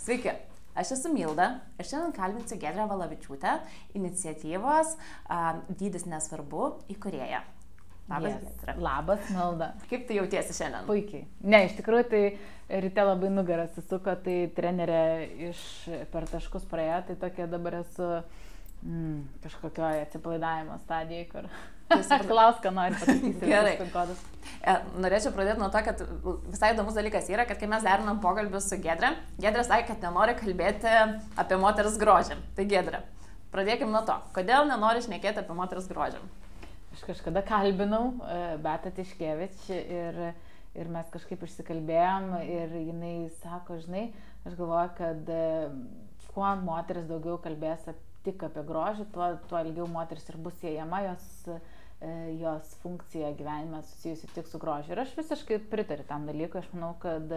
Sveiki, aš esu Milda ir šiandien kalbinsiu Gedrę Valavičiūtę, iniciatyvos a, Dydis nesvarbu įkurėją. Labas, Yes. Gedrė. Labas, Milda. Kaip tu jautiesi šiandien? Puikiai. Ne, iš tikrųjų, tai ryte labai nugaras susuko, tai trenerė iš per taškus praėjo, tai tokia dabar esu mm, kažkokioje atsipalaidavimo stadijoje, kur Tai supratau. klaus, ką nori pasakyti. Gerai. E, Norėčiau pradėti nuo to, kad visai įdomus dalykas yra, kad kai mes derinam pokalbį su Gedrė, Gedrė sakė, kad nenori kalbėti apie moters grožį. Tai Gedrė, pradėkime nuo to. Kodėl nenori šnekėti apie moters grožį? Aš kažkada kalbinau e, Betą Tiškevič ir, ir mes kažkaip išsikalbėjom ir jinai sako, žinai, aš galvoju, kad e, kuo moteris daugiau kalbės tik apie grožį, tuo, tuo ilgiau moteris ir bus siejama, jos, jos funkcija gyvenime susijusi tik su grožiu. Ir aš visiškai pritariu tam dalykui, aš manau, kad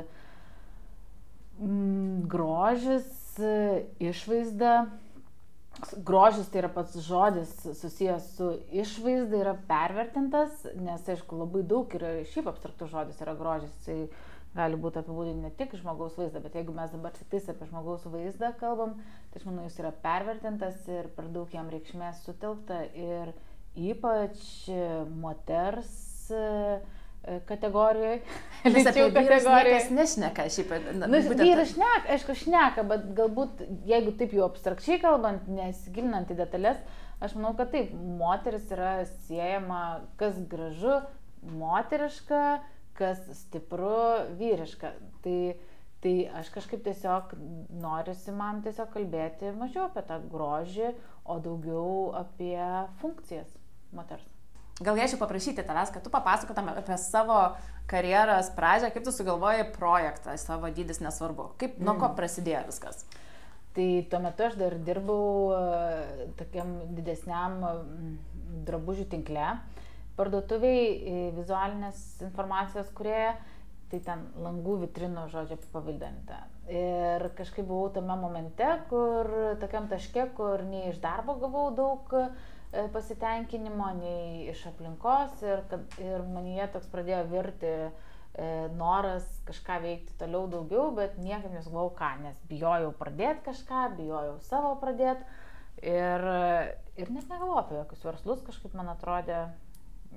mm, grožis, e, išvaizda, grožis tai yra pats žodis susijęs su išvaizda yra pervertintas, nes aišku labai daug yra šiaip abstraktus žodis yra grožis, tai gali būti apibūdinti ne tik žmogaus vaizdą, bet jeigu mes dabar tik tais apie žmogaus vaizdą kalbam, tai aš manau jis yra pervertintas ir per daug jam reikšmės sutelkta ir ypač e, moters e, e, kategorijoje, Nes apie vyrus niekas nešneka šiaip. na, būtent- vyrai šneka, aišku, šneka, bet galbūt, jeigu taip jau abstrakčiai kalbant, nesigilinant į detalės, aš manau, kad taip, moteris yra siejama, kas gražu, moteriška, kas stipru, vyriška. Tai, tai aš kažkaip tiesiog norisi man tiesiog kalbėti mažiau apie tą grožį, o daugiau apie funkcijas moters. Gal galėčiau paprašyti tavęs, kad tu papasakotum apie savo karjeros pradžią, kaip tu sugalvojai projektą, savo dydis nesvarbu. Kaip, nuo ko prasidėjo viskas? Tai tuo metu aš dar dirbau e, tokiam didesniam mm, drabužių tinkle, parduotuviai e, vizualinės informacijos kurieje, tai ten langų vitrinų žodžio pavildinta. Ir kažkaip buvau tame momente, kur tokiam taške, kur nei iš darbo gavau daug pasitenkinimo, nei iš aplinkos ir, kad, ir manyje toks pradėjo virti e, noras kažką veikti toliau daugiau, bet niekaip nesugalvojau ką, nes bijojau pradėti kažką, bijojau savo pradėti ir, ir net negalvojau apie jokius verslus, kažkaip man atrodė,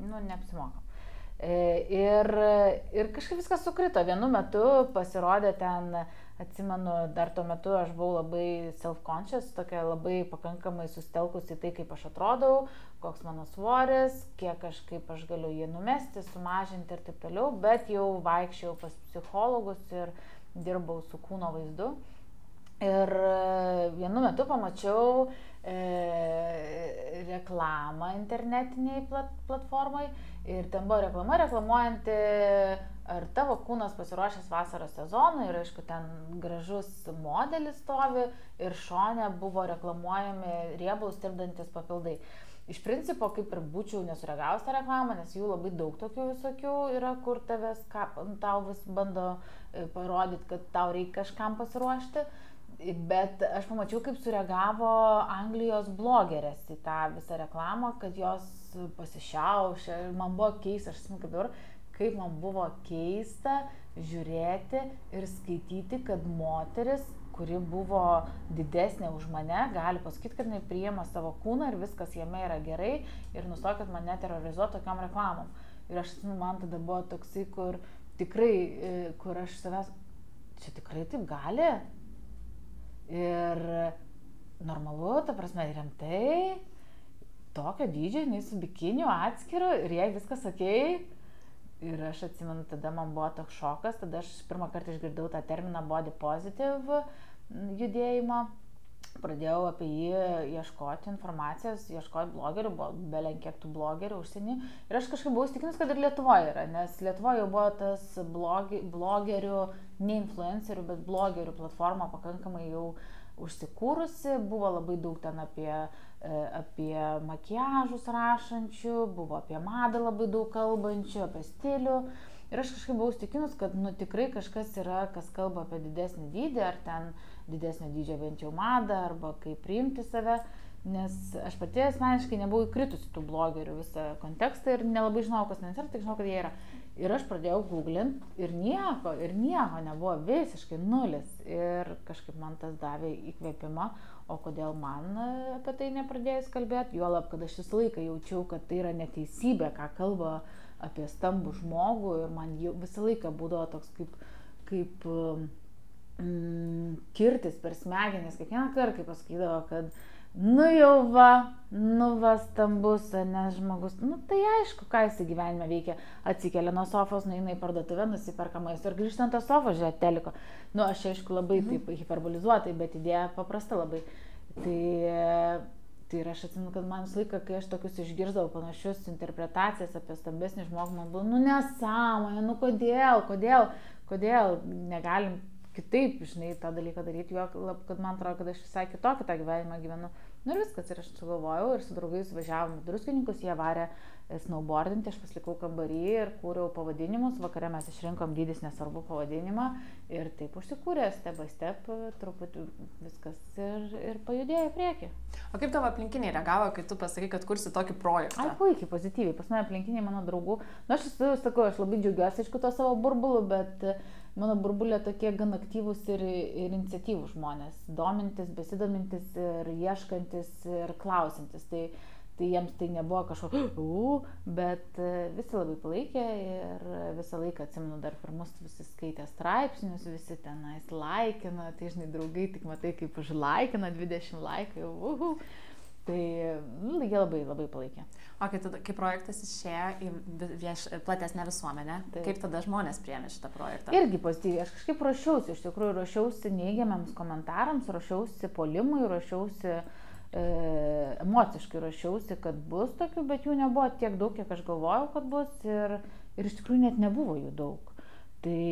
nu, neapsimoka. E, Ir, ir kažkaip viskas sukrito. Vienu metu pasirodė ten, atsimenu, dar tuo metu aš buvau labai self-conscious, tokia labai pakankamai sustelkusi tai, kaip aš atrodau, koks mano svoris, kiek aš, kaip aš galiu jį numesti, sumažinti ir taip toliau, bet jau vaikščiau pas psichologus ir dirbau su kūno vaizdu. Ir e, vienu metu pamačiau e, reklamą internetiniai plat, platformai ir ten buvo reklama reklamuojanti, ar tavo kūnas pasiruošęs vasaros sezonui ir aišku, ten gražus modelis stovi ir šone buvo reklamuojami riebalus tirdantis papildai. Iš principo, kaip ir būčiau nesureagavus tą reklamą, nes jų labai daug tokių visokių yra, kur tavęs, ką, tau vis bando e, parodyti, kad tau reikia kažkam pasiruošti. Bet aš pamačiau, kaip sureagavo Anglijos blogerės į tą visą reklamą, kad jos pasišiaušė ir man buvo keista, aš atsimenu kaip dabar, kaip man buvo keista žiūrėti ir skaityti, kad moteris, kuri buvo didesnė už mane, gali pasakyti, kad jinai priima savo kūną ir viskas jame yra gerai ir nustokit mane terrorizuoti tokiam reklamom. Ir aš, atsimenu, man tada buvo toksai, kur tikrai, e, kur aš savęs, čia tikrai taip gali. Ir normalu, ta prasme, rimtai, tokio dydžio, jinai su bikiniu atskiru ir jai viskas ok. Ir aš atsimenu, tada man buvo toks šokas, tada aš pirmą kartą išgirdau tą terminą body positive judėjimo. Pradėjau apie jį ieškoti informacijos, ieškoti blogerių, buvo belen kiek tų blogerių užsienį. Ir aš kažkaip buvau įstikinus, kad ir Lietuvoje yra, nes Lietuvoje jau buvo tas blogi, blogerių, ne influencerių, bet blogerių platforma pakankamai jau užsikūrusi, buvo labai daug ten apie, e, apie makiažus rašančių, buvo apie madą labai daug kalbančių, apie stilių. Ir aš kažkaip buvau įstikinus, kad nu, tikrai kažkas yra, kas kalba apie didesnį dydį, ar ten didesnio dydžio bent jau madą, arba kaip priimti save. Nes aš pati asmeniškai nebuvau įkritusi tų blogerių visą kontekstą ir nelabai žinau, kas ten yra, tik žinau, kad jie yra. Ir aš pradėjau googlint ir nieko, ir nieko nebuvo, visiškai nulis. Ir kažkaip man tas davė įkvėpimą, o kodėl man e, apie tai nepradėjus kalbėti, juolab, kad aš visą laiką jaučiau, kad tai yra neteisybė, ką kalba apie stambų žmogų. Ir man jau visą laiką būdavo toks kaip, kaip mm, kirtis per smegenis, kiekvieną kartą, kai pasakydavo, kad nu jau va, nu va stambus, nes žmogus, nu tai aišku, ką jis gyvenime veikia, atsikelia nuo sofos, nueina į parduotuvę, nusiperka maisto ir grįžta ant tos sofos, žiūrėt teliko. Nu aš aišku labai mhm. taip hiperbolizuotai, bet idėja paprasta labai. Tai, tai ir aš atsimenu, kad man visą laiką, kai aš tokius išgirdavau panašius interpretacijas apie stambesnį žmogų, man buvo, nu nesąmonė, nu kodėl, kodėl, kodėl negalim kitaip, žinai, tą dalyką daryti, jo, kad man atrodo, kad aš visai kitokį tą gyvenimą gyvenu. Nu ir viskas, ir aš sugalvojau ir su draugais važiavom druskininkus, jie varė snowboardinti, aš pasilikau kambarį ir kūriau pavadinimus, vakare mes išrinkom dydis nesvarbu pavadinimą ir taip užsikūrė, step by step, truputį viskas ir, ir pajudėjo į priekį. O kaip tavo aplinkiniai reagavo, kai tu pasakai, kad kursi tokį projektą? Ai, puikiai, pozityviai, pas mane aplinkiniai mano draugų, na nu, aš sakau, aš labai džiaugiuosi, aišku, to savo burbulu, bet mano burbulė tokie gan aktyvūs ir, ir iniciatyvūs žmonės, domintis, besidomintis ir ieškantis ir klausintis. Tai, tai jiems tai nebuvo kažkoks, bet e, visi labai palaikė ir visą laiką atsimenu dar pirmus visi skaitė straipsnius, visi tenais laikino, tai žinai, draugai tik matai, kaip užlaikino 20 laikų, uhu. Tai nu, jie labai labai palaikė. O kai, tada, kai projektas išėjo į vieš, platesnę visuomenę, tai. kaip tada žmonės priemė šitą projektą? Irgi pozityviai, aš kažkaip ruošiausi, iš tikrųjų ruošiausi neigiamiams komentarams, ruošiausi polimui, ruošiausi e, emociškai ruošiausi, kad bus tokių, bet jų nebuvo tiek daug, kiek aš galvojau, kad bus ir, ir iš tikrųjų net nebuvo jų daug. Tai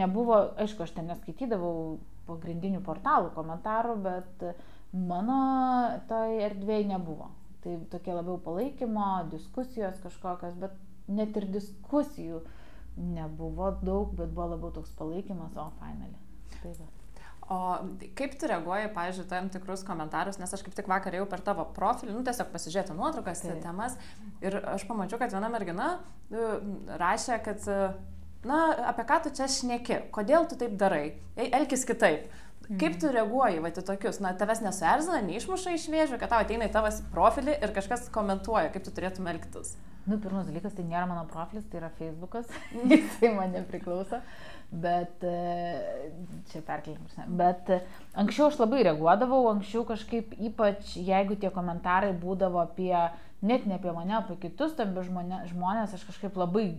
nebuvo, aišku, aš ten neskaitydavau pagrindinių portalų komentarų, bet Mano toj erdvėje nebuvo. Tai tokie labiau palaikymo, diskusijos kažkokios, bet net ir diskusijų nebuvo daug, bet buvo labiau toks palaikymas, o finally. Tai va. O kaip tu reaguoji, pavyzdžiui, tam tikrus komentarus, nes aš kaip tik vakar jau per tavo profilį, nu tiesiog pasižiūrėti nuotraukas, tai. temas ir aš pamačiau, kad viena mergina nu, rašė, kad, na, apie ką tu čia šneki, kodėl tu taip darai, elkis kitaip. Kaip tu reaguoji, va, į tokius, na, tavęs nesuerzina, neišmuša iš vėžių, kad tau ateina į tavas profilį ir kažkas komentuoja, kaip tu turėtum elgtis? Nu, pirmas dalykas, tai nėra mano profilis, tai yra Facebookas, jisai man nepriklauso, bet e, čia perkeliamas. Bet e, anksčiau aš labai reaguodavau, anksčiau kažkaip ypač, jeigu tie komentarai būdavo apie, net ne apie mane, apie kitus stambius žmonės, aš kažkaip labai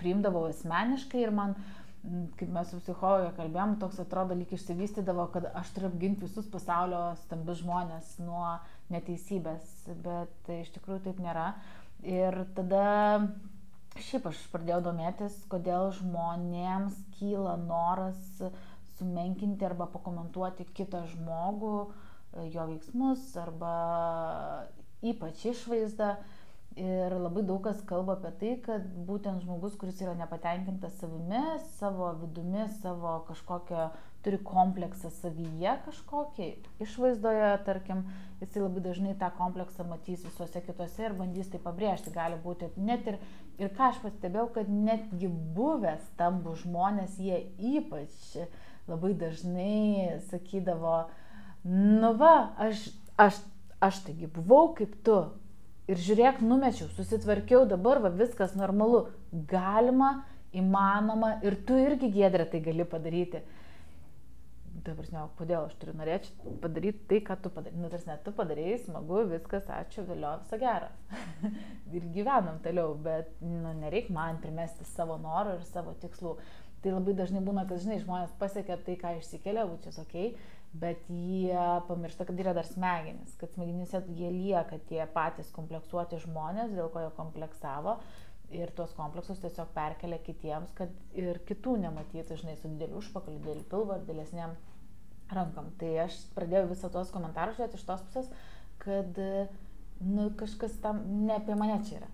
priimdavau asmeniškai ir man kaip mes su psichologė kalbėjom, toks atrodo lyg išsivystydavo, kad aš turiu apginti visus pasaulio stambius žmonės nuo neteisybės, bet iš tikrųjų taip nėra. Ir tada šiaip aš pradėjau domėtis, kodėl žmonėms kyla noras sumenkinti arba pakomentuoti kitą žmogų, jo veiksmus arba ypač išvaizdą. Ir labai daug kas kalba apie tai, kad būtent žmogus, kuris yra nepatenkintas savimi, savo vidumi, savo kažkokią, turi kompleksą savyje kažkokį, išvaizdoje, tarkim, jisai labai dažnai tą kompleksą matys visuose kitose ir bandys tai pabrėžti. Gali būti net ir, ir ką aš pastebėjau, kad netgi buvę stambų žmonės, jie ypač labai dažnai sakydavo, nu va, aš, aš, aš taigi buvau kaip tu, Ir žiūrėk, numečiau, susitvarkiau, dabar va, viskas normalu. Galima, įmanoma ir tu irgi gėdrė tai gali padaryti. Dabar, ne, kodėl aš turiu norėčiau padaryti tai, ką tu padarai. Nu, tarsi, tu padarėjai, smagu, viskas, ačiū, vėliau, viso gero. ir gyvenam toliau, bet nu, nereik man primesti savo norų ir savo tikslų. Tai labai dažnai būna, kad, žinai, žmonės pasiekia tai, ką išsikelia, būčias ok, bet jie pamiršta, kad yra dar smegenys, kad smegenyse jie lieka tie patys kompleksuoti žmonės, dėl ko jie kompleksavo ir tuos kompleksus tiesiog perkelia kitiems, kad ir kitų nematytų, žinai, su dideliu užpakaliu, dideliu pilvu ar didesniam rankam. Tai aš pradėjau visą tuos komentarus žiūrėti iš tos pusės, kad, nu, kažkas tam ne apie mane čia yra,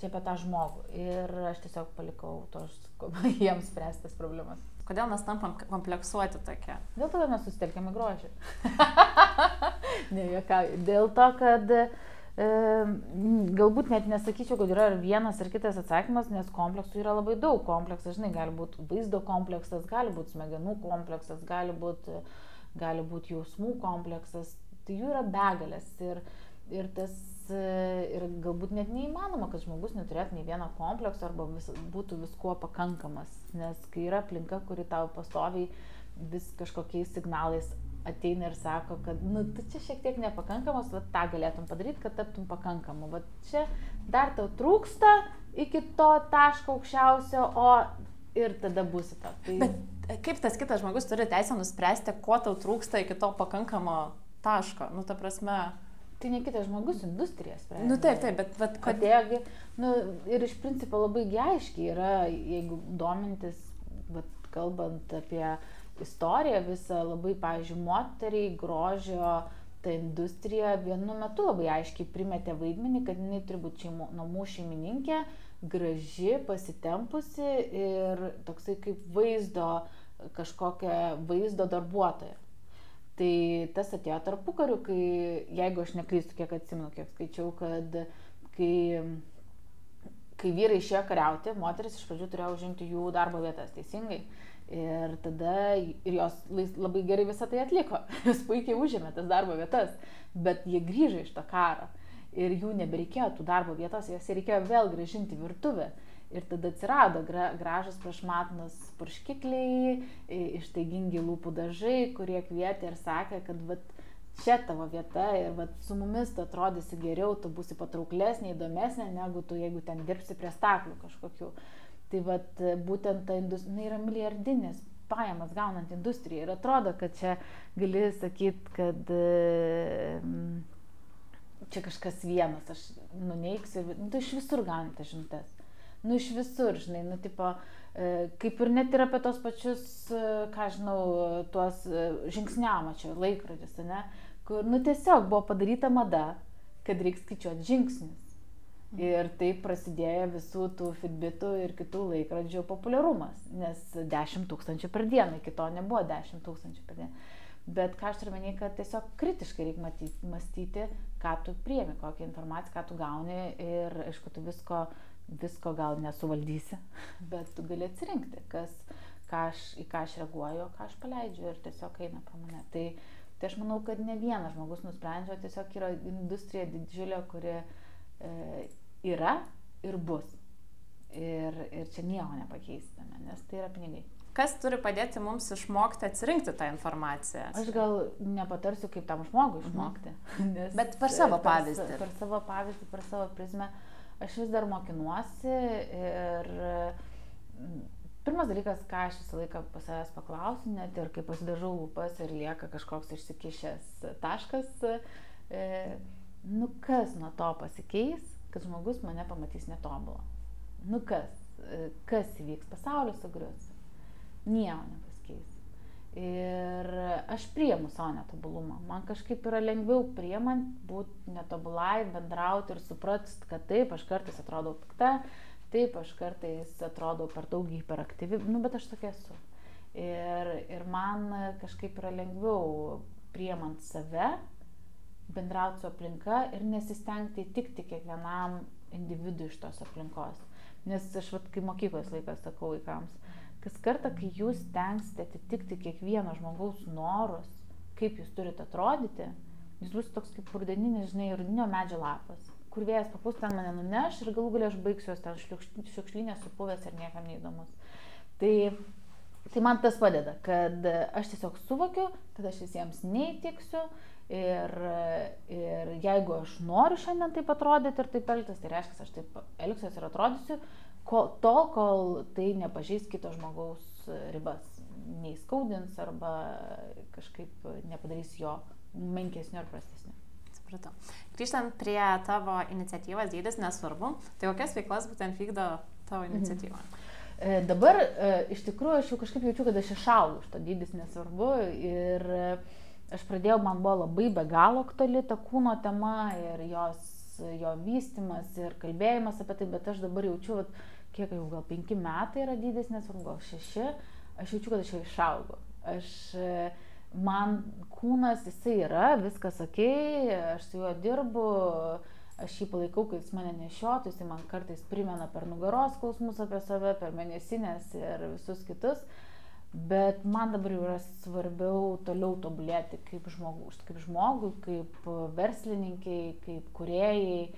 čia apie tą žmogų. Ir aš tiesiog palikau tos jiems spręstas problemas. Kodėl mes tampam kompleksuoti tokie? Dėl to, kad mes susitelkėme grožį. ne, jokiauju. Dėl to, kad galbūt net nesakyčiau, kad yra vienas ar kitas atsakymas, nes kompleksų yra labai daug. Kompleksas, žinai, gali būti vaizdo kompleksas, gali būti smegenų kompleksas, gali būti, būti jausmų kompleksas. Tai jų yra begalės. Ir, ir tas ir galbūt net neįmanoma, kad žmogus neturėtų nei vieno komplekso arba vis, būtų viskuo pakankamas. Nes kai yra aplinka, kuri tau pastoviai vis kažkokiais signalais ateina ir sako, kad, nu, tu čia šiek tiek nepakankamas, va tą galėtum padaryti, kad taptum pakankamu. Va čia dar tau trūksta iki to taško aukščiausio, o ir tada būsi to. Tai... Bet kaip tas kitas žmogus turi teisę nuspręsti, ko tau trūksta iki to pakankamo taško? Nu, ta prasme. Tai ne kitas žmogus, industrija sprendžia. Nu taip, taip, bet, bet kodėlgi, nu, ir iš principo labai aiškiai yra, jeigu domintis, bet kalbant apie istoriją visą, labai, pavyzdžiui, moteriai, grožio, ta industrija vienu metu labai aiškiai primetė vaidmenį, kad jinai turi būti šeimo, namų šeimininkė, graži, pasitempusi ir toksai kaip vaizdo, kažkokia vaizdo darbuotoja. Tai tas atėjo tarpu kariu, kai, jeigu aš neklystu, kiek atsimenu, kiek skaičiau, kad kai, kai vyrai išėjo kariauti, moteris iš pradžių turėjo užimti jų darbo vietas, teisingai. Ir tada ir jos labai gerai visą tai atliko. Jos puikiai užėmė tas darbo vietas, bet jie grįžo iš to karo. Ir jų nebereikėjo tų darbo vietos, jas reikėjo vėl gražinti virtuvę. Ir tada atsirado gra, gražus prašmatnus purškikliai, ištaigingi lūpų dažai, kurie kvietė ir sakė, kad vat, čia tavo vieta ir vat, su mumis tu atrodysi geriau, tu būsi patrauklesnė, įdomesnė, negu tu, jeigu ten dirbsi prie staklių kažkokių. Tai vat, būtent ta industrija yra milijardinės pajamas gaunant industriją ir atrodo, kad čia gali sakyti, kad čia kažkas vienas, aš nuneiksiu, nu, tu iš visur gauni tas žinutės nu iš visur, žinai, nu tipo, e, kaip ir net ir apie tos pačius, e, ką žinau, tuos e, žingsniamačio laikrodžius, ne, kur, nu tiesiog buvo padaryta mada, kad reikia skaičiuoti žingsnius. Mhm. Ir taip prasidėjo visų tų fitbitų ir kitų laikrodžių populiarumas, nes 10 tūkstančių per dieną, iki to nebuvo 10 tūkstančių per dieną. Bet ką aš turiu menį, kad tiesiog kritiškai reikia matyti, mąstyti, ką tu priemi, kokią informaciją, ką tu gauni ir, aišku, tu visko visko gal nesuvaldysi, bet tu gali atsirinkti, kas, ką aš, į ką aš reaguoju, ką aš paleidžiu ir tiesiog eina pro mane. Tai, tai aš manau, kad ne vienas žmogus nusprendžia, tiesiog yra industrija didžiulė, kuri e, yra ir bus. Ir, ir čia nieko nepakeistame, nes tai yra pinigai. Kas turi padėti mums išmokti atsirinkti tą informaciją? Aš gal nepatarsiu, kaip tam žmogui mhm. išmokti. Mhm. Bet per savo pavyzdį. Per, per savo pavyzdį, per savo prizmę. Uh, aš vis dar mokinuosi ir pirmas dalykas, ką aš visą laiką pas savęs paklausiu, net ir kai pasidažau lūpas ir lieka kažkoks išsikišęs taškas, e, nu kas nuo to pasikeis, kad žmogus mane pamatys netobulą. Nu kas, e, kas įvyks, pasaulis sugrius. Nieko nepasikeis. Ir aš priemu savo netobulumą. Man kažkaip yra lengviau priemant, būti netobulai, bendrauti ir suprast, kad taip, aš kartais atrodau pikta, taip, aš kartais atrodau per daug hiperaktyvi, nu, bet aš tokia esu. Ir, ir man kažkaip yra lengviau priemant save, bendrauti su aplinka ir nesistengti įtikti kiekvienam individui iš tos aplinkos. Nes aš, vat, kai mokyklos laikas sakau vaikams, kas kartą, kai jūs tenksite atitikti kiekvieno žmogaus norus, kaip jūs turite atrodyti, jūs bus toks kaip rudeninis, žinai, rudinio medžio lapas, kur vėjas papūs ten mane nuneš ir galų galę aš baigsiu jos ten šiukšlinės supuvęs ir niekam neįdomus. Tai, tai man tas padeda, kad aš tiesiog suvokiu, kad aš visiems neįtiksiu ir, ir jeigu aš noriu šiandien taip atrodyti ir taip elgtis, tai reiškia, aš taip elgsiuosi ir atrodysiu, kol, tol, kol tai nepažeis kito žmogaus ribas, neįskaudins arba kažkaip nepadarys jo menkesnio ar prastesnio. Supratau. Grįžtant prie tavo iniciatyvos dydis nesvarbu, tai kokias veiklas būtent vykdo tavo mhm. iniciatyva? Mhm. E, dabar e, iš tikrųjų aš jau kažkaip jaučiu, kad aš išaugau iš to dydis nesvarbu ir aš pradėjau, man buvo labai be galo aktuali ta kūno tema ir jos, jo vystimas ir kalbėjimas apie tai, bet aš dabar jaučiu, kad kiek jau gal penki metai yra dydis, nesvarbu, gal šeši, aš jaučiu, kad aš jau išaugau. Aš, man kūnas jisai yra, viskas ok, aš su juo dirbu, aš jį palaikau, kad jis mane nešiotų, jis man kartais primena per nugaros skausmus apie save, per mėnesinės ir visus kitus. Bet man dabar yra svarbiau toliau tobulėti kaip žmogus, kaip žmogui, kaip verslininkai, kaip kuriejai.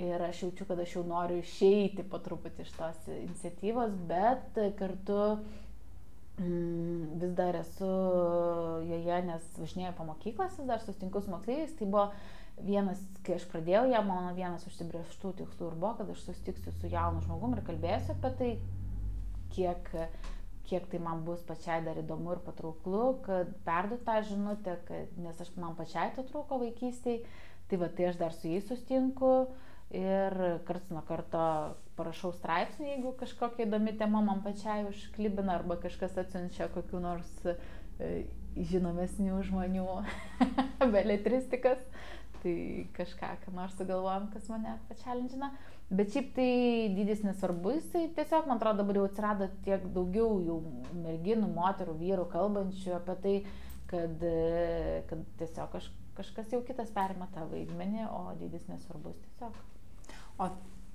Ir aš jaučiu, kad aš jau noriu išeiti po truputį iš tos iniciatyvos, bet kartu mm, vis dar esu joje, nes važinėjau po mokyklas, vis dar sustinku su moksleiviais. Tai buvo vienas, kai aš pradėjau ją, mano vienas užsibrieštų tikslų ir buvo, kad aš susitiksiu su jaunu žmogumi ir kalbėsiu apie tai, kiek kiek tai man bus pačiai dar įdomu ir patrauklu, kad perduot tą žinutę, kad, nes aš man pačiai to trūko vaikystėje, tai va tai aš dar su jais sustinku ir karts nuo karto parašau straipsnį, jeigu kažkokia įdomi tema man pačiai užklibina arba kažkas atsiunčia kokiu nors e, žinomesnių žmonių beletristikas, tai kažką, ką nors sugalvojom, kas mane pačialindžina. Bet šiaip tai dydis nesvarbu, jisai tiesiog, man atrodo, dabar jau atsirado tiek daugiau jau merginų, moterų, vyrų kalbančių apie tai, kad, kad tiesiog kaž, kažkas jau kitas perima tą vaidmenį, o dydis nesvarbus tiesiog. O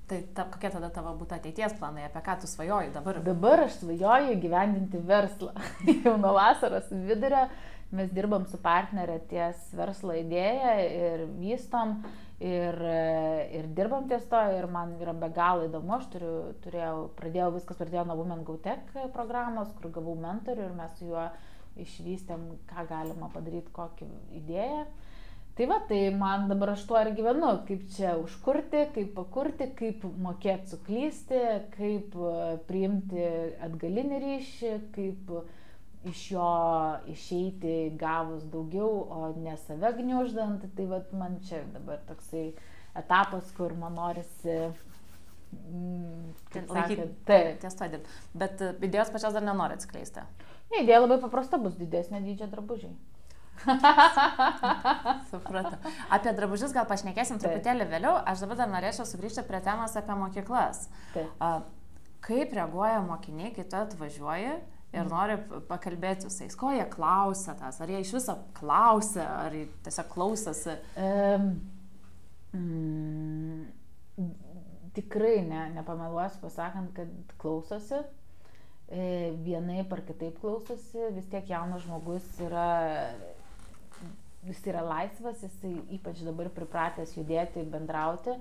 tai ta, kokie tada tavo būtų ateities planai, apie ką tu svajoji dabar? Dabar aš svajoju gyvendinti verslą. jau nuo vasaros vidurio mes dirbam su partnerė ties verslo idėja ir vystom. Ir, ir dirbam ties to ir man yra be galo įdomu, aš turiu, turėjau, pradėjau, viskas pradėjo nuo Women Go Tech programos, kur gavau mentorių ir mes su juo išvystėm, ką galima padaryti, kokią idėją. Tai va, tai man dabar aš tuo ir gyvenu, kaip čia užkurti, kaip pakurti, kaip mokėti suklysti, kaip priimti atgalinį ryšį, kaip iš jo išeiti gavus daugiau, o ne save gniuždant, tai vat, man čia dabar toksai etapas, kur man norisi Mm, ties to dirbti. Bet e, idėjos pačios dar nenori atskleisti. Ne, idėja labai paprasta bus didesnė dydžio drabužiai. Supratau. Apie drabužius gal pašnekėsim truputėlį vėliau. Aš dabar dar norėčiau sugrįžti prie temos apie mokyklas. Taip. Kaip reaguoja mokiniai, kai tu atvažiuoji ir mhm. nori pakalbėti su jais. Ko jie klausia tas? Ar jie iš viso klausia, ar tiesiog klausosi? Um, mm, tikrai ne, nepameluosiu pasakant, kad klausosi. E, vienaip ar kitaip klausosi, vis tiek jaunas žmogus yra, jis yra laisvas, jis ypač dabar pripratęs judėti, bendrauti,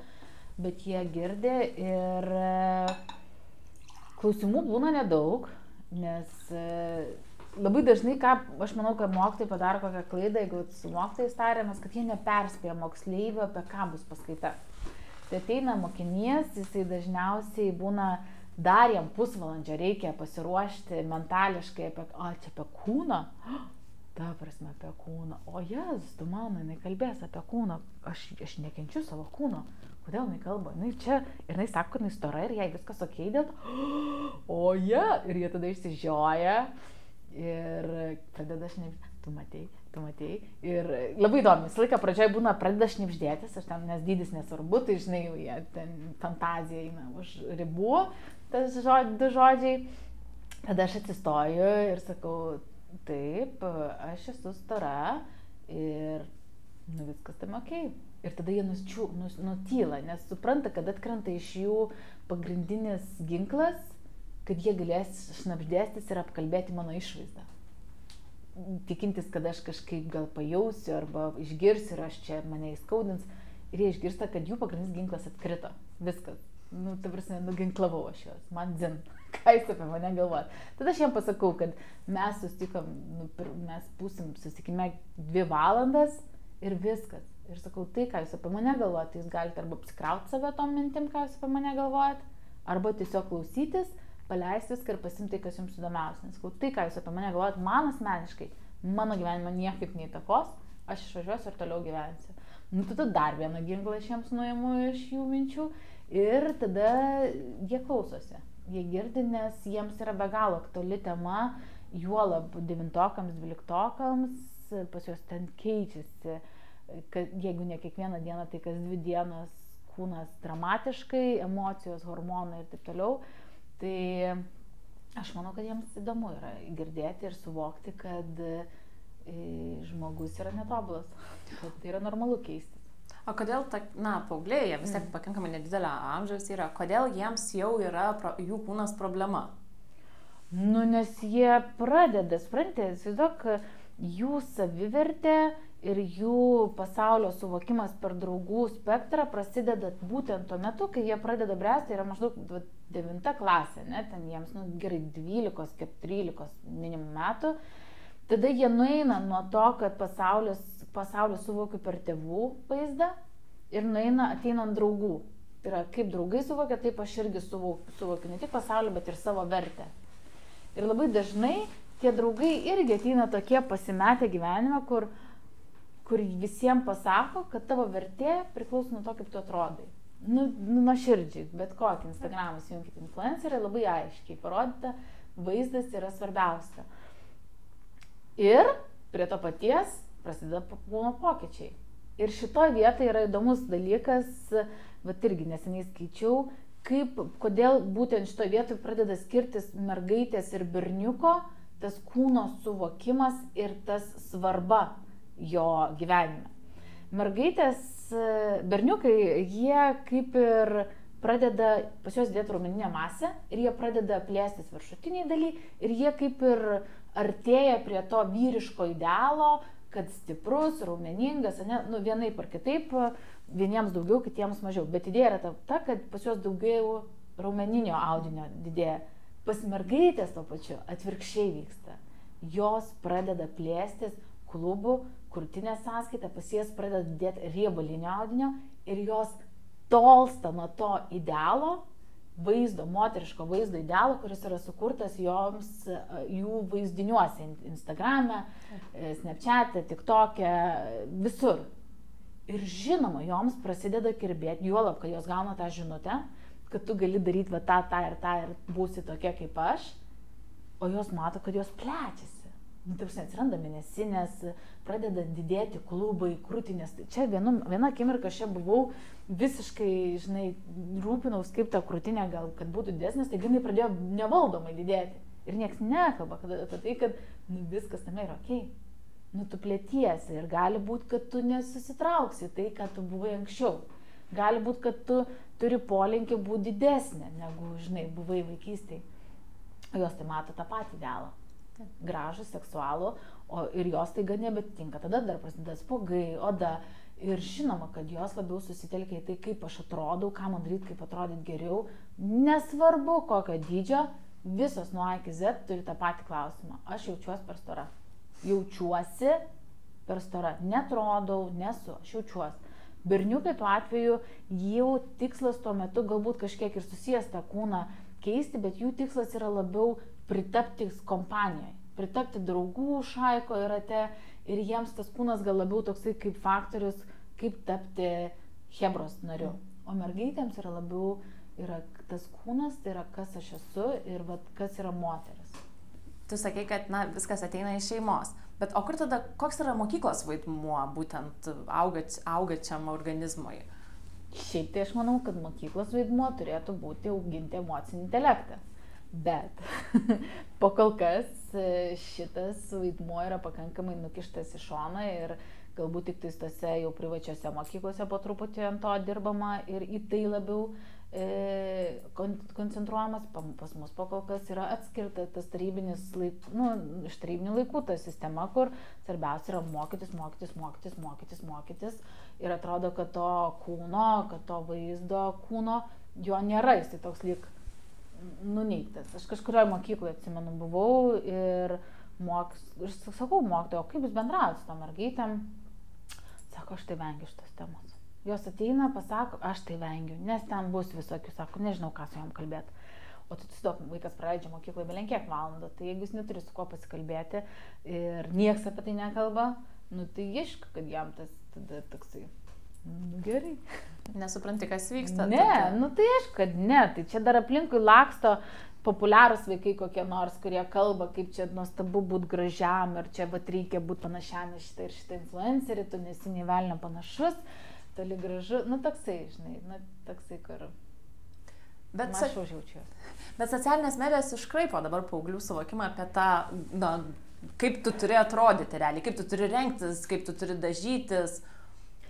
bet jie girdi ir e, klausimų būna nedaug Nes e, labai dažnai, ką aš manau, kad mokytojai padaro kokią klaidą, jeigu su mokytojais tariamės, kad jie neperspėja moksleivių, apie ką bus paskaita. Tai ateina mokinys, jisai dažniausiai būna dar jam pusvalandžio reikia pasiruošti mentališkai apie, o čia apie kūną, ta prasme apie kūną, o jas, tu mano, jinai kalbės apie kūną, aš, aš nekenčiu savo kūno, kodėl jinai kalba, jinai čia, ir jinai sako, kad jinai stora ir jai viskas ok dėl to, o jie, ja, ir jie tada išsižioja ir pradeda šnipždėti, tu matei, tu matei. Ir labai įdomu, visą laiką pradžioje būna pradeda šnipždėtis, aš ten, nes dydis nesvarbu, tai žinai, jau jie ten fantazija eina už ribų, tas žodžiai. Tada aš atsistoju ir sakau, taip, aš esu stora ir nu viskas tam ok. Ir tada jie nusčių, nus, nutyla, nes supranta, kad atkrenta iš jų pagrindinis ginklas, kad jie galės šnapždėstis ir apkalbėti mano išvaizdą. Tikintis, kad aš kažkaip gal pajausiu arba išgirsiu ir aš čia mane įskaudins. Ir jie išgirsta, kad jų pagrindinis ginklas atkrito. Viskas. Nu, ta prasme, nuginklavau aš juos. Man dzin. Ką jūs apie mane galvojat? Tada aš jiems pasakau, kad mes susitikom, nu, mes būsim susitikime dvi valandas ir viskas ir sakau, tai ką jūs apie mane galvojate, tai jūs galite arba apsikrauti save tom mintim, ką jūs apie mane galvojate, arba tiesiog klausytis, paleisti viską ir pasimti tai, kas jums įdomiausia. Nes sakau, tai ką jūs apie mane galvojate, man asmeniškai, mano gyvenimą niekaip neįtakos, aš išvažiuosiu ir toliau gyvensiu. Nu, tada dar vieną ginklą aš jiems nuimu iš jų minčių ir tada jie klausosi. Jie girdi, nes jiems yra be galo aktuali tema, juolab devintokams, dvyliktokams, pas juos ten keičiasi kad jeigu ne kiekvieną dieną, tai kas dvi dienas kūnas dramatiškai, emocijos, hormonai ir taip toliau. Tai aš manau, kad jiems įdomu yra girdėti ir suvokti, kad e, žmogus yra netobulas, tai yra normalu keistis. O kodėl, ta, na, paaugliai, jie vis tiek Mm. pakankamai nedidelio amžiaus yra, kodėl jiems jau yra pro, jų kūnas problema? Nu, nes jie pradeda, suprantate, įsivaizduok, jų savivertė ir jų pasaulio suvokimas per draugų spektrą prasideda būtent tuo metu, kai jie pradeda bręsti, yra maždaug 9 klasė, ne, ten jiems, nu, gerai, 12, 13 minimum metų. Tada jie nueina nuo to, kad pasaulis, pasaulį suvokiu per tėvų vaizdą ir nueina ateinant draugų. Tai yra, kaip draugai suvokia, taip aš irgi suvokiu, suvokiu ne tik pasaulį, bet ir savo vertę. Ir labai dažnai tie draugai irgi ateina tokie pasimetę gyvenime, kur, kur visiems pasako, kad tavo vertė priklauso nuo to, kaip tu atrodai. Nu, nu nuoširdžiai, bet kokį Instagramą įjungkite influencerį, labai aiškiai parodyta, vaizdas yra svarbiausia. Ir prie to paties prasideda kūno pokyčiai. Ir šitoje vietoje yra įdomus dalykas, bet irgi neseniai skaičiau, kaip, kodėl būtent šitoje vietoje pradeda skirtis mergaitės ir berniuko tas kūno suvokimas ir tas svarba jo gyvenime. Mergaitės, berniukai, jie kaip ir pradeda, pas juos dėti raumeninę masę ir jie pradeda plėstis viršutiniai daly ir jie kaip ir artėja prie to vyriško idealo, kad stiprus, raumeningas, ne, nu vienaip ar kitaip, vieniems daugiau, kitiems mažiau. Bet idėja yra ta, ta kad pas juos daugiau raumeninio audinio didėja. Pas mergaitės to pačiu atvirkščiai vyksta. Jos pradeda plėstis klubų, krūtinė sąskaita, pas jas pradeda didėti riebalinio audinio ir jos tolsta nuo to idealo, vaizdo, moteriško vaizdo idealo, kuris yra sukurtas joms jų vaizdiniuose, in- Instagrame, e, Snapchat'e, TikTok'e, visur. Ir žinoma, joms prasideda kirbėti, juolab, kad jos gauna tą žinutę, kad tu gali daryti va tą, tą ir tą ir būsi tokia kaip aš, o jos mato, kad jos plečiasi. Nu, taip, atsiranda mėnesinės, pradeda didėti klubai, krūtinės. Tai Čia vienu, viena akimirka aš čia buvau visiškai, žinai, rūpinaus kaip ta krūtinė gal, kad būtų didesnės, tai jinai pradėjo nevaldomai didėti. Ir niekas nekalba apie tai, kad nu, viskas tame yra ok. Nu, tu plėtiesi ir gali būti, kad tu nesusitrauksi tai, ką tu buvai anksčiau. Gali būti, kad tu turi polinkį būti didesnė, negu, žinai, buvai vaikystėje. Jos tai mato tą patį idealą. Gražų, seksualų, o ir jos tai gan nebetinka. Tada dar prasideda spogai, oda. Ir žinoma, kad jos labiau susitelkia į tai, kaip aš atrodau, ką man daryti, kaip atrodyti geriau. Nesvarbu, kokio dydžio, visos nuo A iki Z turi tą patį klausimą. Aš jaučiuosi per stora. Jaučiuosi per stora. Netrodau, nesu, aš jaučiuosi. Berniukai tuo atveju jau tikslas tuo metu galbūt kažkiek ir susijęs tą kūną keisti, bet jų tikslas yra labiau pritapti kompanijoje, pritapti draugų šaiko ir rate ir jiems tas kūnas gal labiau toksai kaip faktorius, kaip tapti hebros nariu. O mergaitėms yra labiau yra tas kūnas, tai yra kas aš esu ir vat, kas yra moteris. Tu sakai, kad na, viskas ateina iš šeimos. Bet o kur tada, koks yra mokyklos vaidmuo būtent augat, augačiam organizmui? Šiaip tai aš manau, kad mokyklos vaidmuo turėtų būti auginti emocinį intelektą. Bet po kol kas e, šitas vaidmuo yra pakankamai nukištas į šoną ir galbūt tik tose jau privačiose mokyklose po truputį ant to dirbama ir į tai labiau e, kon, koncentruojamas. Pa- Pas mus po kol kas yra atskirta tas tarybinis laik, nu, iš tarybinių laikų ta sistema, kur svarbiausia yra mokytis, mokytis, mokytis, mokytis, mokytis. Ir atrodo, kad to kūno, kad to vaizdo kūno, jo nėra, jis tai toks lyg nuneiktas. Aš kažkurioje mokykloje, atsimenu, buvau ir, moks, ir sakau mokytojo, kaip jūs bendraujate su to mergaitėm. Sako, aš tai vengiu šitos temos. Jos ateina, pasako, aš tai vengiu, nes ten bus visokių, sako, nežinau, ką su jom kalbėti. O tu tiesiog vaikas praleidžia mokykloje belenkiek valandą, tai jeigu jis neturi su kuo pasikalbėti ir niekas apie tai nekalba, nu tai iešk, kad jam tas tada toksai, nu gerai. Nesupranti, kas vyksta. Ne, tada. nu tai aišku, kad ne, tai čia dar aplinkui laksto populiarūs vaikai kokie nors, kurie kalba, kaip čia nuostabu būti gražiam ir čia vat reikia būti panašiam į šitą ir šitą influencerį, tu nesi nei velnio panašus, toli gražu, nu toksai, žinai, nu toksai, kur Bet, aš sa jau jaučiuosi. bet socialinės medijos iškraipo dabar paauglių suvokimą apie tą, na, kaip tu turi atrodyti realiai, kaip tu turi rengtis, kaip tu turi dažytis.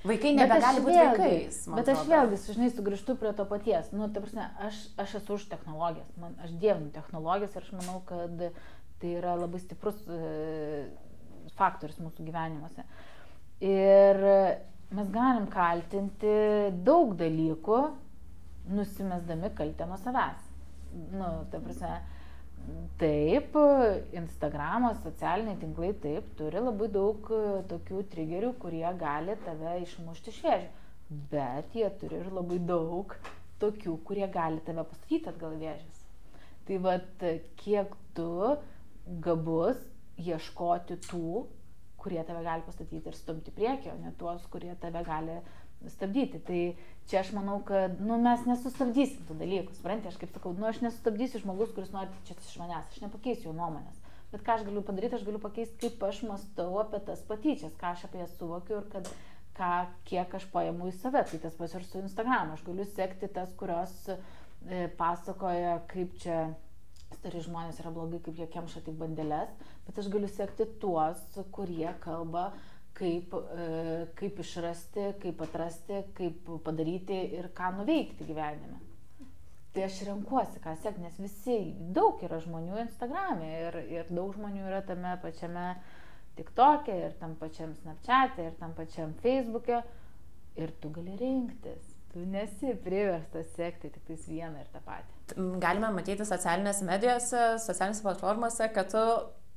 Vaikai nebegali būti vėlgi- vaikais. Bet aš vėlgi, žinai, sugrįžtu prie to paties. Nu, ta prasme, aš, aš esu už technologijas. Man, aš dievinu technologijas ir aš manau, kad tai yra labai stiprus e, faktorius mūsų gyvenimuose. Ir mes galim kaltinti daug dalykų, nusimesdami kaltę nuo savęs. Nu, ta prasme, taip, Instagramas, socialiniai tinklai, taip, turi labai daug e, tokių triggerių, kurie gali tave išmušti iš vėžių. Bet jie turi ir labai daug tokių, kurie gali tave pastatyti atgal vėžės. Tai vad, kiek tu gabus ieškoti tų, kurie tave gali pastatyti ir stumti priekį, o ne tuos, kurie tave gali stabdyti. Tai čia aš manau, kad nu, mes nesustabdysim tų dalykų. Suprantate, aš kaip sakau, nu, aš nesustabdysiu žmogus, kuris nori čia iš manęs, aš nepakeisiu jo nuomonės. Bet ką aš galiu padaryti, aš galiu pakeisti, kaip aš mastau apie tas patyčias, ką aš apie jas suvokiu ir kad ką, kiek aš paimu į save. Tai tas pats ir su Instagram. Aš galiu sekti tas, kurios e, pasakoja, kaip čia stari žmonės yra blogai, kaip jie kemša tik bandelės, bet aš galiu sekti tuos, kurie kalba, kaip, e, kaip išrasti, kaip atrasti, kaip padaryti ir ką nuveikti gyvenime. Tai aš renkuosi, ką sekti, nes visi, daug yra žmonių Instagram'e ir, ir daug žmonių yra tame pačiame TikTok'e ir tam pačiam Snapchat'e ir tam pačiam Facebook'e ir tu gali rinktis. Tu nesi priverstas sekti tik tais vieną ir tą patį. Galime matyti socialinėse medijose, socialinėse platformose, kad tu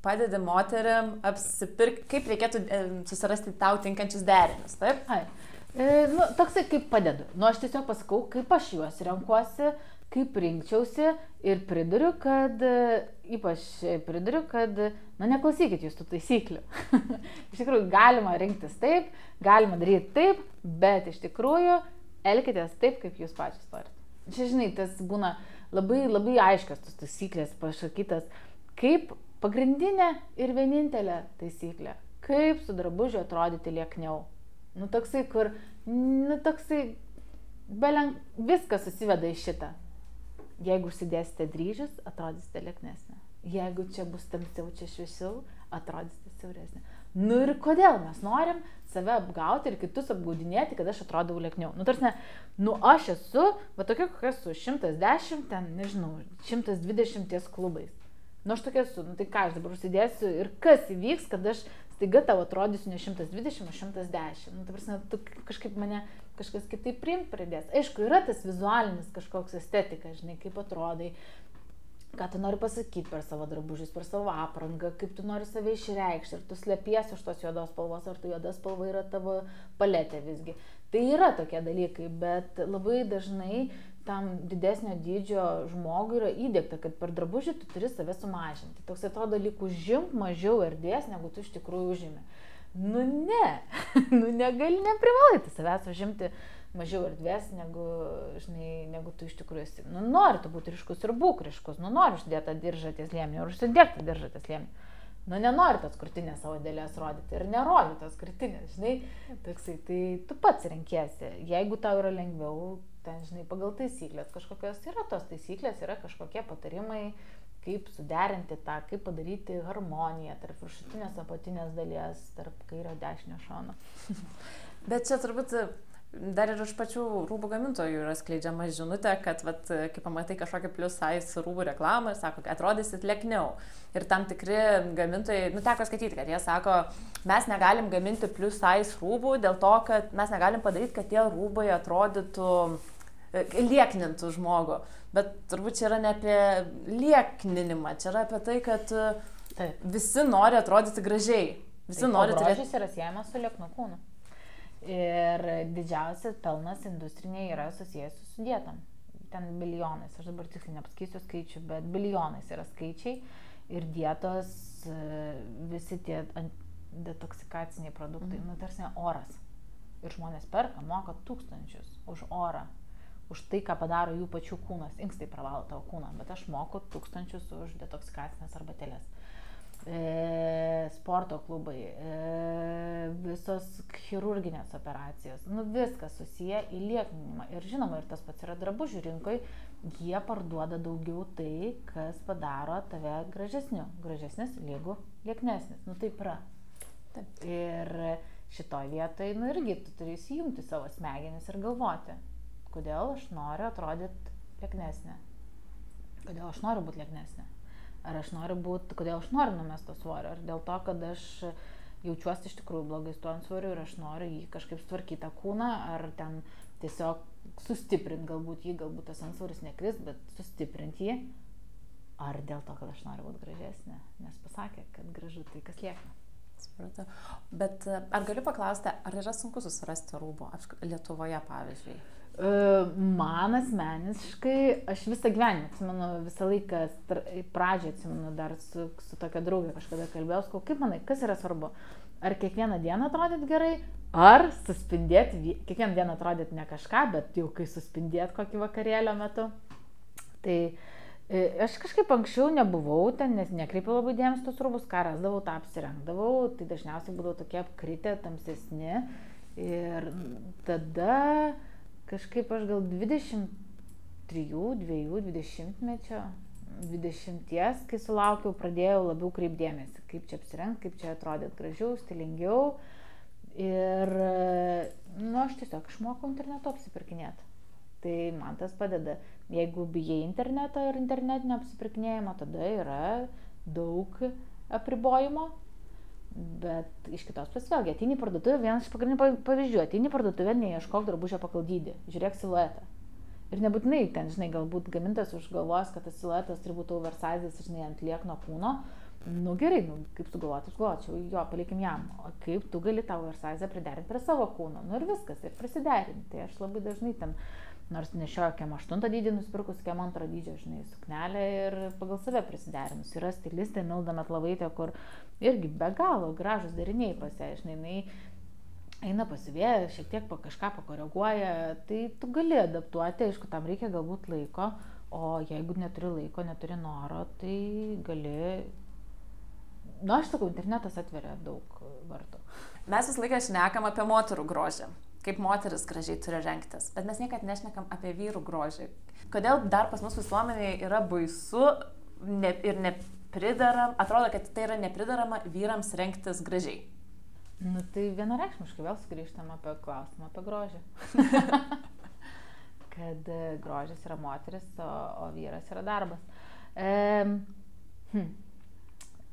padedi moteriam apsipirkti, kaip reikėtų susirasti tau tinkančius derinius, taip? Ai. E, nu, toksai kaip padedu. Nu, aš tiesiog pasakau, kaip aš juos renkuosi, kaip rinkčiausi ir priduriu, kad, e, ypač priduriu, kad, na, neklausykit jūs tų taisyklių. iš tikrųjų, galima rinktis taip, galima daryti taip, bet iš tikrųjų elkitės taip, kaip jūs pačios norite. Čia, žinai, tas būna labai, labai aiškios tos taisyklės pasakytas, kaip pagrindinė ir vienintelė taisyklė, kaip su drabužiu atrodyti liekniau. Nu, toksai, kur, nu, toksai, belen, viskas susiveda į šitą. Jeigu užsidėsite dryžius, atrodysite lieknesnė. Jeigu čia bus tamsiau, čia šviesiau, atrodysite siauresnė. Nu ir kodėl mes norim save apgauti ir kitus apgaudinėti, kad aš atrodau liekniau. Nu, tarsi, nu aš esu, va tokia kokia esu, 110, ten, nežinau, 120 ties klubais. Nu aš tokia esu, nu tai ką aš dabar užsidėsiu ir kas įvyks, kad aš staiga tau atrodysiu ne 120, o 110. Nu, tai prasme, tu kažkaip mane kažkas kitaip priimt pradės. Aišku, yra tas vizualinis kažkoks estetika, žinai, kaip atrodai, ką tu nori pasakyti per savo drabužius, per savo aprangą, kaip tu nori save išreikšti, ar tu slėpiesi už tos juodos spalvos, ar tu juoda spalva yra tavo paletė visgi. Tai yra tokie dalykai, bet labai dažnai tam didesnio dydžio žmogui yra įdėkta, kad per drabužį tu turi save sumažinti. Toks atrodo dalyk užimk mažiau erdvės, negu tu iš tikrųjų užimi. Nu ne, nu negali, neprivalai savęs užimti mažiau erdvės, negu, žinai, negu tu iš tikrųjų esi. Nu nori tu būti ryškus ir būk ryškus, nu nori uždėti tą diržą ties liemį ir užsidėk tą diržą ties liemį. Nu nenori tos krūtinės savo dėlės rodyti ir nerodi tos krūtinės, žinai, toksai, tai tu pats renkiesi. Jeigu tau yra lengviau, ten, žinai, pagal taisyklės kažkokios yra tos taisyklės, yra kažkokie patarimai, kaip suderinti tą, kaip padaryti harmoniją tarp viršutinės apatinės dalies, tarp kairio dešinio šono. Bet čia turbūt dar ir iš pačių rūbų gamintojų yra skleidžiama žinutė, kad, vat, kai pamatai kažkokį plus size rūbų reklamą sako, kad atrodysit lėkniau. Ir tam tikri gamintojai, nu teko skaityti, kad jie sako, mes negalim gaminti plus size rūbų dėl to, kad mes negalim padaryti, kad tie rūbai atrodytų e, lieknintų žmogų. Bet turbūt čia yra ne apie liekninimą, čia yra apie tai, kad e, Taip. visi nori atrodyti gražiai. Visi Tai nori turėti. grožis yra siejamas su lieknu kūnu. Ir didžiausias pelnas industrinėje yra susijęs su dietom. Ten bilijonais, aš dabar tiksliai nepasakysiu skaičių, bet bilijonais yra skaičiai. Ir dietos, e, visi tie detoksikaciniai produktai, Mhm. nu tarsi oras. Ir žmonės perka, moka tūkstančius už orą. Už tai, ką padaro jų pačių kūnas. Inkstai pravalo tavo kūną, bet aš moku tūkstančius už detoksikacinės arbatėlės e, sporto klubai, e, visos chirurginės operacijos, nu viskas susiję į liekninimą. Ir žinoma, ir tas pats yra drabužių rinkoje, jie parduoda daugiau tai, kas padaro tave gražesniu. Gražesnis, lygu, lieknesnis. Nu taip yra. Taip. Ir šitoje vietoje, nu irgi tu turi įsijungti savo smegenis ir galvoti, kodėl aš noriu atrodyti lieknesnė. Kodėl aš noriu būti lieknesnė. Ar aš noriu būti, kodėl aš noriu numesti svorio. Ar dėl to, kad aš jaučiuosi iš tikrųjų blogai su tuo svoriu ir aš noriu jį kažkaip tvarkyti tą kūną, ar ten tiesiog sustiprinti galbūt jį, galbūt tas ansvoris nekris, bet sustiprinti jį. Ar dėl to, kad aš noriu būti gražesnė, nes pasakė, kad gražu tai kas lieka. Supratau. Bet e, ar galiu paklausti, ar yra sunku susirasti rūbų Lietuvoje, pavyzdžiui? Man asmeniškai, aš visą gyvenimą atsimenu, visą laiką pradžią atsimenu, dar su, su tokia draugė kažkada kalbėjau, sakau, kaip manai, kas yra svarbu? Ar kiekvieną dieną atrodyt gerai, ar suspindėti, kiekvieną dieną atrodyt ne kažką, bet jau kai suspindėt kokį vakarėlio metu. Tai E, aš kažkaip anksčiau nebuvau ten, nes nekreipiau labai dėmesio tos rūbus, ką rasdavau, tą apsirengdavau, tai dažniausiai būdavo tokie apkritę, tamsesni. Ir tada kažkaip aš gal 23, 2, 20 mečio, 20, kai sulaukiau, pradėjau labiau kreipdėmėsi, kaip čia apsirengti, kaip čia atrodyti gražiau, stilingiau. Ir, nu, aš tiesiog išmokau internetu apsipirkinėti. Tai man tas padeda. Jeigu bijai interneto ir internetinio apsipirkinėjimo, tada yra daug apribojimo. Bet iš kitos pusės vėlgi, ateini į parduotuvę, vienas iš pagrindinių pavyzdžių, ateini į parduotuvę, neieškok drabužio pagal dydį, žiūrėk siluetą. Ir nebūtinai ten, žinai, galbūt gamintas užgalvos, kad tas siluetas turi būti oversizas, žinai, ant liekno kūno. Nu gerai, nu, kaip tu galvotum, galvočiau, jo, palikim jam. O kaip tu gali tą oversizą priderinti prie savo kūno? Nu ir viskas, ir prisiderinti. Tai aš labai dažnai ten nors nešioju kem 8 dydį nusipirkus, kem 2 dydžio, žinai, suknelę ir pagal save prisiderinus. Yra stilistė Milda Metlavaitė, kur irgi be galo gražus dariniai pasiai, žinai, jinai eina pasivėję, šiek tiek pa kažką pakoreguoja, tai tu gali adaptuoti, aišku, tam reikia galbūt laiko, o jeigu neturi laiko, neturi noro, tai gali Na, nu, aš sakau, internetas atveria daug vartų. Mes visą laiką šnekam apie moterų grožį kaip moteris gražiai turi rengtis, bet mes niekada nešnekam apie vyrų grožį. Kodėl dar pas mus visuomenėje yra baisu ne, ir nepridaram, atrodo, kad tai yra nepridarama vyrams rengtis gražiai. Nu tai vienareikšmiškai vėl sugrįžtam apie klausimą apie grožį. kad e, grožis yra moteris, o, o vyras yra darbas. E, hm,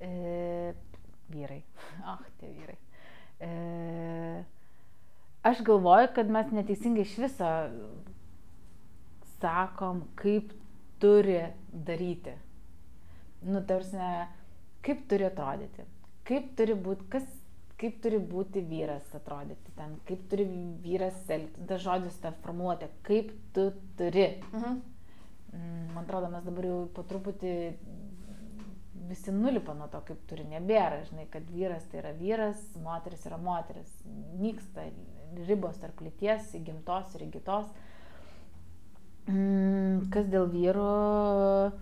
e, vyrai. Ach, tie vyrai. E, aš galvoju, kad mes neteisingai iš viso sakom, kaip turi daryti. Nu, tarsi, kaip turi atrodyti, kaip turi būti, kas, kaip turi būti vyras atrodyti ten, kaip turi vyras elgtis, tas žodis tą formuoti, kaip tu turi. Mhm. Mm, man atrodo, mes dabar jau po truputį visi nulipa nuo to, kaip turi, nebėra, žinai, kad vyras tai yra vyras, moteris yra moteris, nyksta ribos tarp lyties, įgimtos ir įgytos. Mm, kas dėl vyro,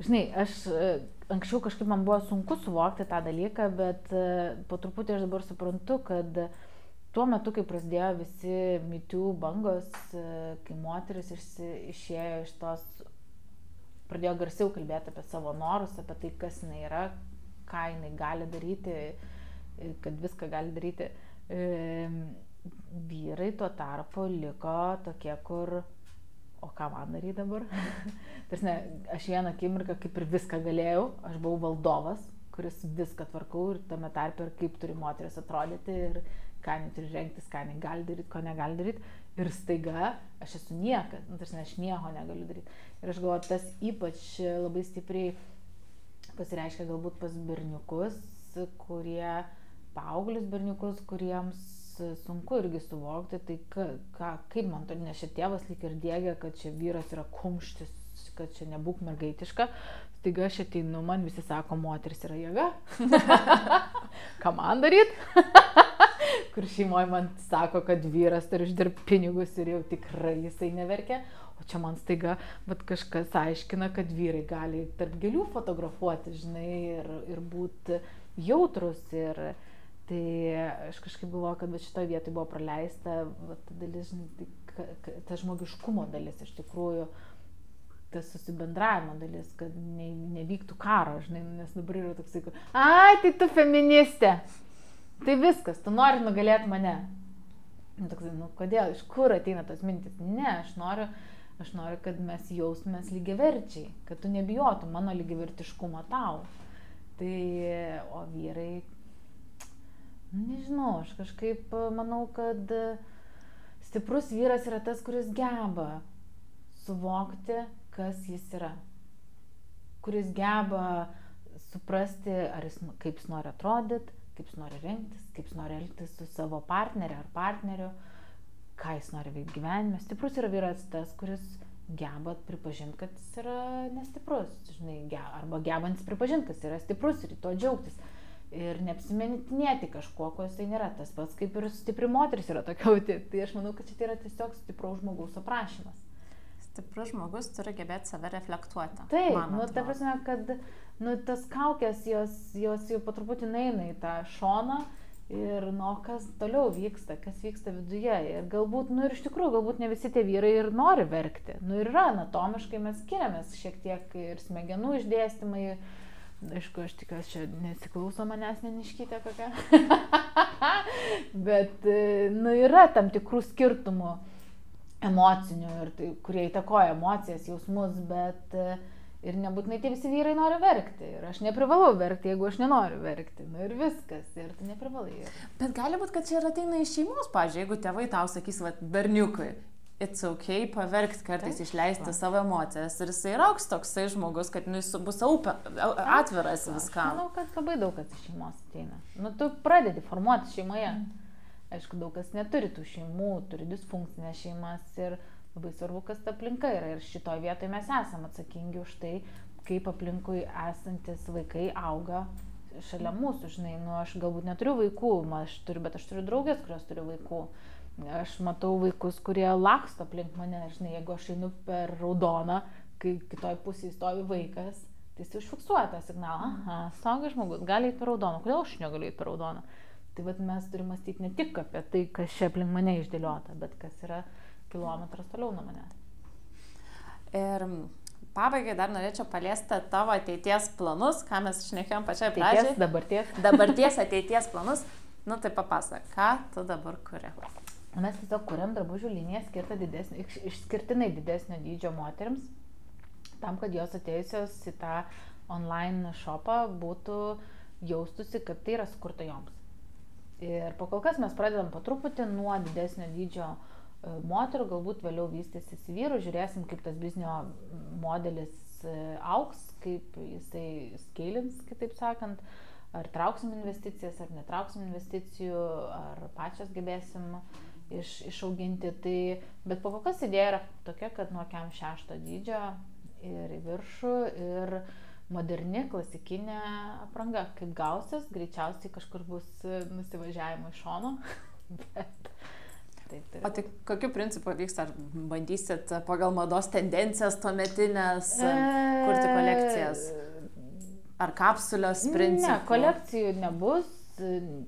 žinai, aš e, anksčiau kažkaip man buvo sunku suvokti tą dalyką, bet e, po truputį aš dabar suprantu, kad tuo metu, kai prasidėjo visi mitų bangos, e, kai moteris išėjo iš tos, pradėjo garsiau kalbėti apie savo norus, apie tai, kas jinai yra, ką jinai gali daryti, kad viską gali daryti vyrai tuo tarpu liko tokie, kur, o ką man daryti dabar? Tarsi, aš vieną akimirką kaip ir viską galėjau, aš buvau valdovas, kuris viską tvarkau ir tame tarpe ir kaip turi moteris atrodyti ir ką jinai turi rengtis, ką jinai gali daryti, ko negali daryti. Ir staiga aš esu niekas, nu, tarsi aš nieko negaliu daryti. Ir aš galvoju, tas ypač labai stipriai pasireiškia galbūt pas berniukus, kurie, paauglius berniukus, kuriems sunku irgi suvokti, tai ka, ką, kaip man to nešė tėvas lyg ir dėgia, kad čia vyras yra kumštis, kad čia nebūk mergaitiška. Staiga aš ateinu, man visi sako, moteris yra jėga. Ką man daryt? Kur šeimoje man sako, kad vyras turi uždirbti pinigus ir jau tikrai jisai neverkia. O čia man staiga, bet kažkas aiškina, kad vyrai gali tarp gėlių fotografuoti, žinai, ir, ir būti jautrus. Ir, Tai aš kažkaip galvoju, kad šitoje vietoje buvo praleista ta dalis, tai ta žmogiškumo dalis iš tikrųjų, tas susibendravimo dalis, kad ne, nevyktų karo, žinai, nes dabar yra toksai, ai, tai tu feministė. Tai viskas, tu nori nugalėti mane. Nu, toksai, nu kodėl, iš kur ateina tos mintis? Ne, aš noriu, aš noriu, kad mes jaustumės lygiaverčiai, kad tu nebijotum mano lygiavertiškumo tau. Tai, o vyrai, nežinau, aš kažkaip manau, kad stiprus vyras yra tas, kuris geba suvokti, kas jis yra. Kuris geba suprasti, jis, kaip jis nori atrodyti, kaip jis nori rengtis, kaip jis nori elgtis su savo partneriu ar partneriu, ką jis nori veikti gyvenime. Stiprus yra vyras tas, kuris geba pripažinti, kad jis yra nestiprus, žinai, arba gebantis pripažinti, kad jis yra stiprus ir to džiaugtis. Ir neapsimetinėti kažkuo, ko jisai nėra. Tas pats kaip ir stipri moteris yra tokia. Tai aš manau, kad čia yra tiesiog stipraus žmogaus aprašymas stiprus žmogus turi gebėti save reflektuoti. Taip, nu, ta prasme, kad nu, tas kaukės, jos, jos jau po truputį eina į tą šoną ir, nu, kas toliau vyksta, kas vyksta viduje. Ir galbūt, nu, ir iš tikrųjų, galbūt ne visi tie vyrai ir nori verkti. Nu, ir yra, anatomiškai mes skiriamės šiek tiek ir smegenų išdėstymai. Aišku, aš tikiuosi, čia nesiklauso manęs neniškytė kokia. Bet, nu, yra tam tikrų skirtumų emocinių, ir tai, kurie įtakoja emocijas, jausmus, bet e, ir nebūtinai tie visi vyrai nori verkti. Ir aš neprivalau verkti, jeigu aš nenoriu verkti. Na nu, ir viskas, ir tu neprivalai. Bet gali būti, kad čia ir ateina iš šeimos, pažiūrėjau, jeigu tėvai tau sakys, va, berniukai. It's ok paverkti kartais, Taip, išleisti va. savo emocijas. Ir jisai auks toksai žmogus, kad nu, jis bus open, atviras viskam. Manau, kad labai daug kas iš šeimos ateina. Nu, tu pradedi formuoti šeimoje. Mm. Aišku, daug kas neturi tų šeimų, turi disfunkcinės šeimas ir labai svarbu, kas ta aplinka yra. Ir šitoje vietoje mes esame atsakingi už tai, kaip aplinkui esantis vaikai auga šalia mūsų, žinai, nu aš galbūt neturiu vaikų, aš turiu, bet aš turiu draugės, kurios turi vaikų. Aš matau vaikus, kurie laksto aplink mane, žinai, jeigu aš einu per raudoną, kai kitoj pusėje stovi vaikas, tai jis užfiksuoja tą signalą. Aha, saugas žmogus, gali eiti per raudoną, kodėl aš negaliu eiti per raudoną? Tai vad mes turime mąstyti ne tik apie tai, kas čia aplink mane išdėliota, bet kas yra kilometras toliau nuo manęs. Ir pabaigai dar norėčiau paliesti tavo ateities planus, ką mes išnekėjom pačioj pradžioje. Dabarties. Dabarties ateities planus. Nu tai papasak, ką tu dabar kuri? Mes tiesiog kuriam drabužių liniją skirtą didesnio, išskirtinai didesnio dydžio moteriams, tam, kad jos atėjusios į tą online shopą būtų jaustusi, kad tai yra skurta joms. Ir po kol kas mes pradedam po truputį nuo didesnio dydžio e, moterų, galbūt vėliau vystysis į vyrų, žiūrėsim, kaip tas biznio modelis e, auks, kaip jisai skėlins, kitaip sakant, ar trauksim investicijas, ar netrauksim investicijų, ar pačias gebėsim iš, išauginti. Tai, bet po kol kas idėja yra tokia, kad nuo kiam šešto dydžio ir į viršų ir moderni, klasikinė apranga. Kaip gausis, greičiausiai kažkur bus nusivažiavimo iš šono. Bet Taip, taip. O tai kokiu principu vyksta? Ar bandysit pagal mados tendencijas tuometinės e... kurti kolekcijas? Ar kapsulės principu? Ne, kolekcijų nebus.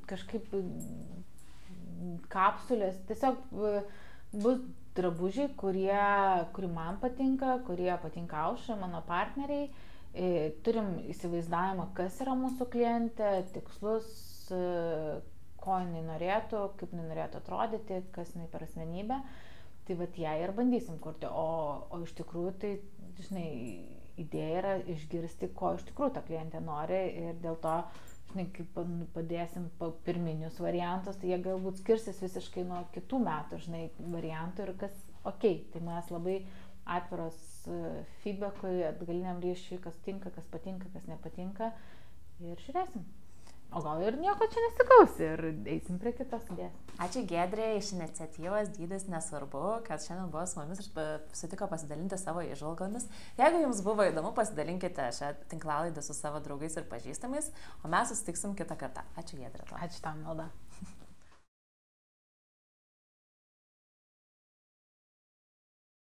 Kažkaip kapsulės. Tiesiog bus drabužiai, kurie, kurie man patinka, kurie patinka aušai, mano partneriai E, turim įsivaizdavimą, kas yra mūsų klientė, tikslus, e, ko jinai norėtų, kaip jinai norėtų atrodyti, kas jinai per asmenybę. Tai vad ją ir bandysim kurti. O, o iš tikrųjų, tai, žinai, idėja yra išgirsti, ko iš tikrųjų ta klientė nori ir dėl to, žinai, kaip padėsim pirminius variantus, tai jie galbūt skirsis visiškai nuo kitų metų, žinai, variantų ir kas, okei, okay, tai mes labai atviros E, feedbackui, atgaliniam ryšiui, kas tinka, kas patinka, kas nepatinka ir žiūrėsim. O gal ir nieko čia nesikaus ir eisim prie kitos idėjos. Ačiū Gedrė iš iniciatyvos Dydis nesvarbu, kad šiandien buvo su mumis ir sutiko pasidalinti savo išvalgomis. Jeigu jums buvo įdomu, pasidalinkite šią tinklalaidą su savo draugais ir pažįstamais, o mes susitiksim kitą kartą. Ačiū Gedrė. Ačiū tam, Melda.